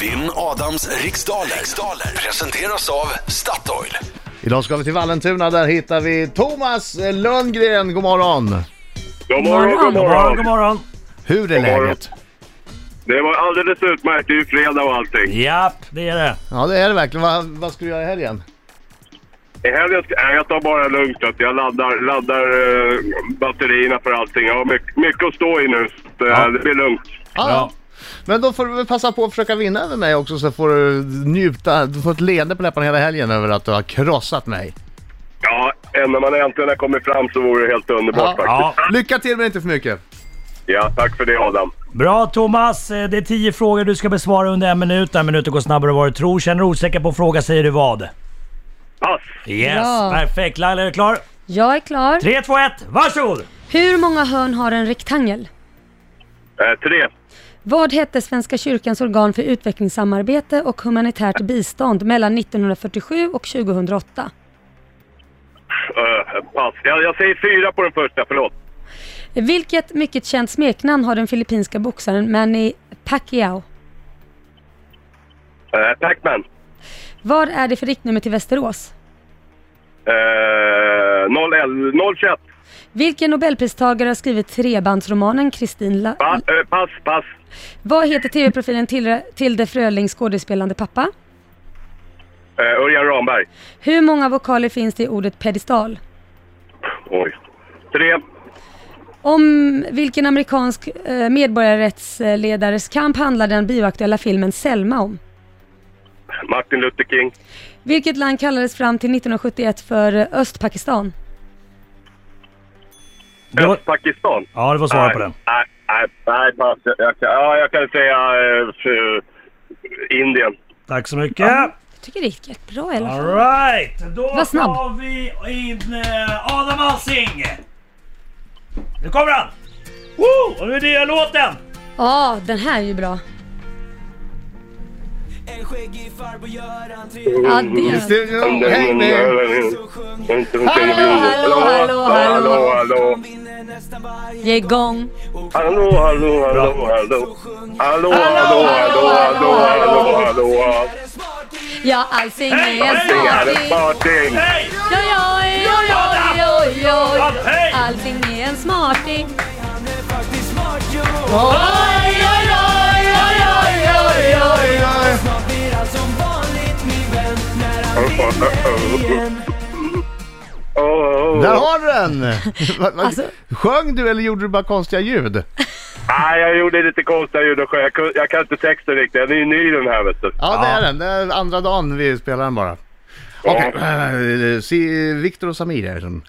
Vinn Adams riksdaler. riksdaler presenteras av Statoil. Idag ska vi till Vallentuna, där hittar vi Thomas Lundgren. God morgon! God morgon, god God morgon, god morgon. Hur är morgon. läget? Det var alldeles utmärkt. Det är ju fredag och allting. Japp, det är det. Ja det är det verkligen. Vad, vad ska du göra i helgen? I helgen ska, nej, jag tar bara lugnt. att Jag laddar, laddar eh, batterierna för allting. Jag har mycket, mycket att stå i nu. Så, eh, Ja. Det blir lugnt. Ja. Men då får du väl passa på att försöka vinna över mig också så får du njuta, du får ett leende på läpparna hela helgen över att du har krossat mig. Ja, när man äntligen har kommit fram så vore det helt underbart Ja. faktiskt. Ja. Lycka till men inte för mycket. Ja, tack för det Adam. Bra Thomas, Eh, det är tio frågor du ska besvara under en minut. En minut går snabbare än vad du tror. Känner du osäker på en fråga säger du vad? Pass! Yes, Bra. perfekt. Laila är du klar? Jag är klar. 3, 2, 1, varsågod! Hur många hörn har en rektangel? Eh, tre. Vad hette Svenska kyrkans organ för utvecklingssamarbete och humanitärt bistånd mellan 1947 och 2008? Eh, pass. Jag, jag säger fyra på den första, förlåt. Vilket mycket känt smeknamn har den filippinska boxaren Manny Pacquiao? Eh, Pacman. Vad är det för riktnummer till Västerås? Eh, 0, 021. Vilken nobelpristagare har skrivit trebandsromanen Kristin La... Pa, eh, pass, pass. Vad heter tv-profilen Tilde, Tilde Frölings skådespelande pappa? Eh, Örjan Ramberg. Hur många vokaler finns det i ordet pedestal? Oj. Tre. Om vilken amerikansk eh, medborgarrättsledares kamp handlar den bioaktuella filmen Selma om? Martin Luther King. Vilket land kallades fram till 1971 för eh, Östpakistan? Ja, det var svaret på den. Nej, nej, nej pass. Jag, kan- ja, jag kan säga eh, Indien. Tack så mycket. Jag tycker det gick rätt bra i alla fall. Alright, då Var snabb. tar vi in eh, Adam Alsing. Nu kommer han! Woo! Och nu är det låten! Ja, den här är ju bra. En skäggig farbror gör entré Ja, det Studio, häng med! Hallå, hallå, hallå, hallå. hallå. Varje Ge igång. Hallå, hallå, hallå, hallå. Hallå, hallå, hallå, hallå, hallå, hallå. Ja, Hej, är en är smarting. Ja, ja, ja, ja, ja, ja. Alsing är en smarting. Är Oj, oj, oj, oj, oj, oj, oj, oj. Snart blir allt som vanligt min vän När han vinner igen har du den! Alltså- Sjöng du eller gjorde du bara konstiga ljud? Nej, jag gjorde lite konstiga ljud och. Jag, jag kan inte texten riktigt. Den är ju ny den här vet du. Ja, det är den. Det är andra dagen vi spelar den bara. Okej, eh, se- Viktor och Samir är det som...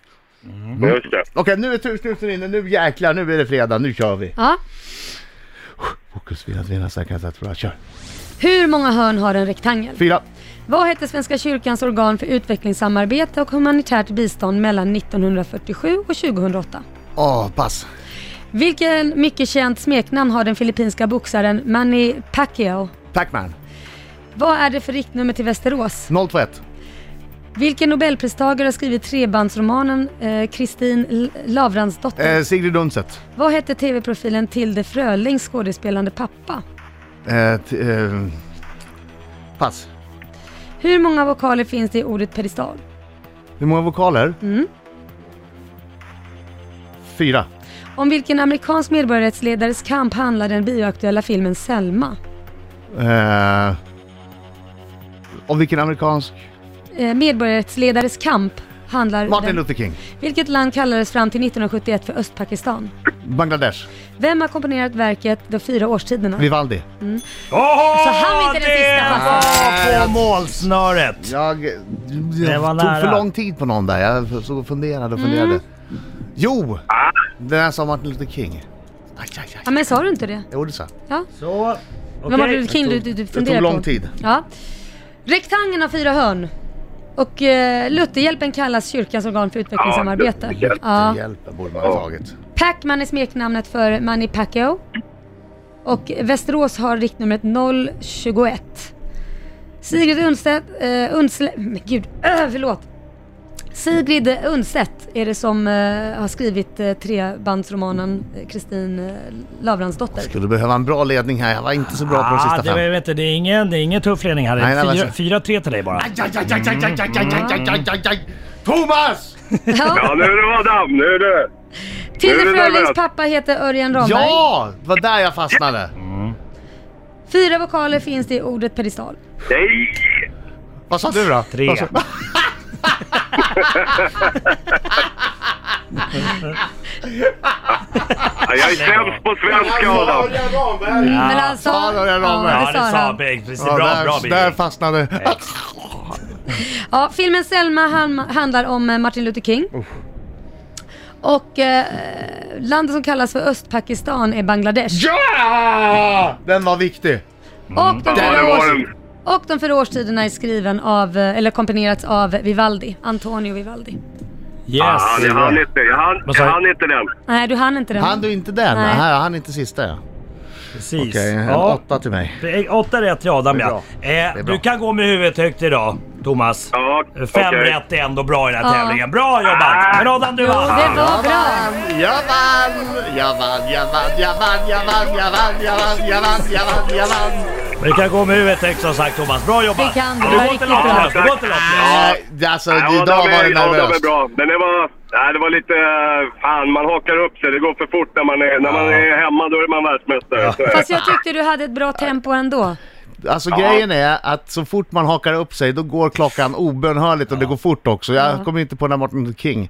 Just det. Okej, nu är tusen inne. Nu jäklar, nu är det fredag. Nu kör vi. Ja. Fokus, vinna, vinna, säkra, sätt, bra. Kör. Hur många hörn har en rektangel? Fyra. Vad hette Svenska kyrkans organ för utvecklingssamarbete och humanitärt bistånd mellan 1947 och 2008? Åh, pass. Vilken mycket känt smeknamn har den filippinska boxaren Manny Pacquiao? Pacman. Vad är det för riktnummer till Västerås? 021. Vilken nobelpristagare har skrivit trebandsromanen eh, Kristin L- Lavransdotter? Eh, Sigrid Undset. Vad hette tv-profilen Tilde Frölings skådespelande pappa? Eh, eh, pass. Hur många vokaler finns det i ordet pedestal? Hur många vokaler? Mm. Fyra. Om vilken amerikansk medborgarrättsledares kamp handlar den bioaktuella filmen Selma? Eh, om vilken amerikansk? Eh, medborgarrättsledares kamp handlar Martin. Luther King. Vilket land kallades fram till 1971 för Östpakistan? Bangladesh. Vem har komkomponerat verket De fyra årstiderna? Vivaldi. Åh, Så han inte den sista det var på målsnöret. Jag, jag var tog nära. för lång tid på någon där. Jag såg och funderade och funderade. Mm. Jo! Den här sa Martin Luther King. Aj, aj, aj. Ja men sa du inte det? Jo, det sa Ja. Så, okej. var det King du, du, du Det funderade tog lång på? tid. Ja. Rektangeln har fyra hörn. Och eh, Lutherhjälpen kallas kyrkans organ för utvecklingssamarbete. Ja. Hjälpen borde man ha tagit. Pacman är smeknamnet för Manny Pacquiao. Och Västerås har riktnumret 021. Sigrid Undstedt, eh, Undsle, men gud, äh, förlåt. Sigrid Undstedt är det som eh, har skrivit uh, trebandsromanen eh, Kristin uh, Lavransdotter. Skulle behöva en bra ledning här. Jag var inte så bra på de Ah, sista det, fem. vet du, det, är ingen, det är ingen tuff ledning här. Det Nej, nej, fyra- men- 4-3 till dig bara. Aj, aj, aj, aj, aj, aj, aj, aj, aj, aj, aj, aj. Thomas! Ja, Ja, nu är det Adam, nu är det... Tilde nu är det Frölings nervöst. pappa heter Örjan Ramberg. Ja! Det var där jag fastnade. Fyra vokaler finns det i ordet pedestal. Nej! Vad sa du då? Tre. Vad sa- Ja, jag är sämst på svenska, Adam. Men han sa... sa Örjan Ramberg. Ja, Ja, det det sa sa han. Bengt. Precis. Ja, Bra, där, bra där fastnade... Ja, filmen Selma han, handlar om eh, Martin Luther King. Och eh, landet som kallas för Östpakistan är Bangladesh. Ja! Den var viktig. Och, de Ja, det var den. Och de fyra årstiderna är skriven av, eh, eller komponerats av Vivaldi. Antonio Vivaldi. Yes. Ah, jag hann inte. Jag hann, jag hann inte den. Nej, du hann inte den. Han du inte den? Nej. Nej, han inte sista ja. Precis. Okej, en Ja. åtta till mig. Åtta rätt till Adam ja. Eh, du kan gå med huvudet högt idag, Thomas. Ja, Fem okej. rätt är ändå bra i den här Ja. tävlingen. Bra jobbat! Men Adam, du Jo, vann! det var bra. Jag vann! Jag vann, jag vann, jag vann, jag vann, jag vann, jag vann, jag vann, jag vann, jag vann. Men du kan gå med huvudet högt som sagt Thomas. Bra jobbat! Det kan du. Det var riktigt bra. du går inte. Nej, alltså Ja, idag var det Ja, de är nervöst. bra. Men det var, nej, det var lite... Fan, man hakar upp sig. Det går för fort när man är, när man är hemma. Då är man världsmästare. Det. Fast jag tyckte du hade ett bra tempo ändå. Alltså grejen är att så fort man hakar upp sig då går klockan obönhörligt och det går fort också. Jag kommer inte på den här Martin Luther King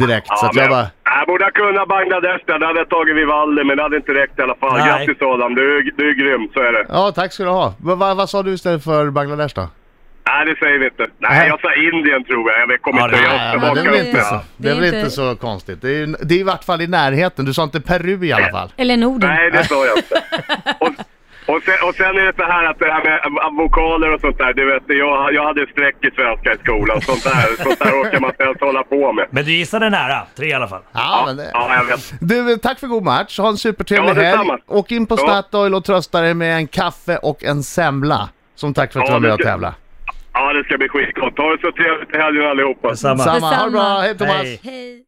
direkt. Så Ja, att jag bara... jag borde ha kunnat Bangladesh där. Det hade tagit Vivaldi, men det hade inte räckt i alla fall. Nej. Grattis Adam, du, är- du är grym. Så är det. Ja, tack ska du ha. Va, va, vad sa du istället för Bangladesh då? Nej, det säger vi inte. Nej, Nej. jag sa Indien tror jag. Jag kommer Ja, inte det- ska men det upp inte så, Det det är väl inte- så konstigt. Det är, ju- det är i vart fall i närheten. Du sa inte Peru i alla fall. Eller Norden. Nej, det sa jag inte. Och, och, sen, och sen är det så här att det här med vokaler och sånt där. Du vet, jag, jag hade streck i svenska i skolan. Sånt där, sånt där orkar man inte ens hålla på med. Men du gissade nära. Tre i alla fall. Ja, men det... Ja, jag vet. Du, tack för god match. Ha en supertrevlig Ja, helg. detsamma. Åk in på Ja. Statoil och trösta dig med en kaffe och en semla. Som tack för att du var med och tävla. Ja, det ska bli skitgott. Ha det så trevligt i helgen allihopa. Detsamma. Samma. Ha det bra. Detsamma. Hej Thomas. Hej. Hej.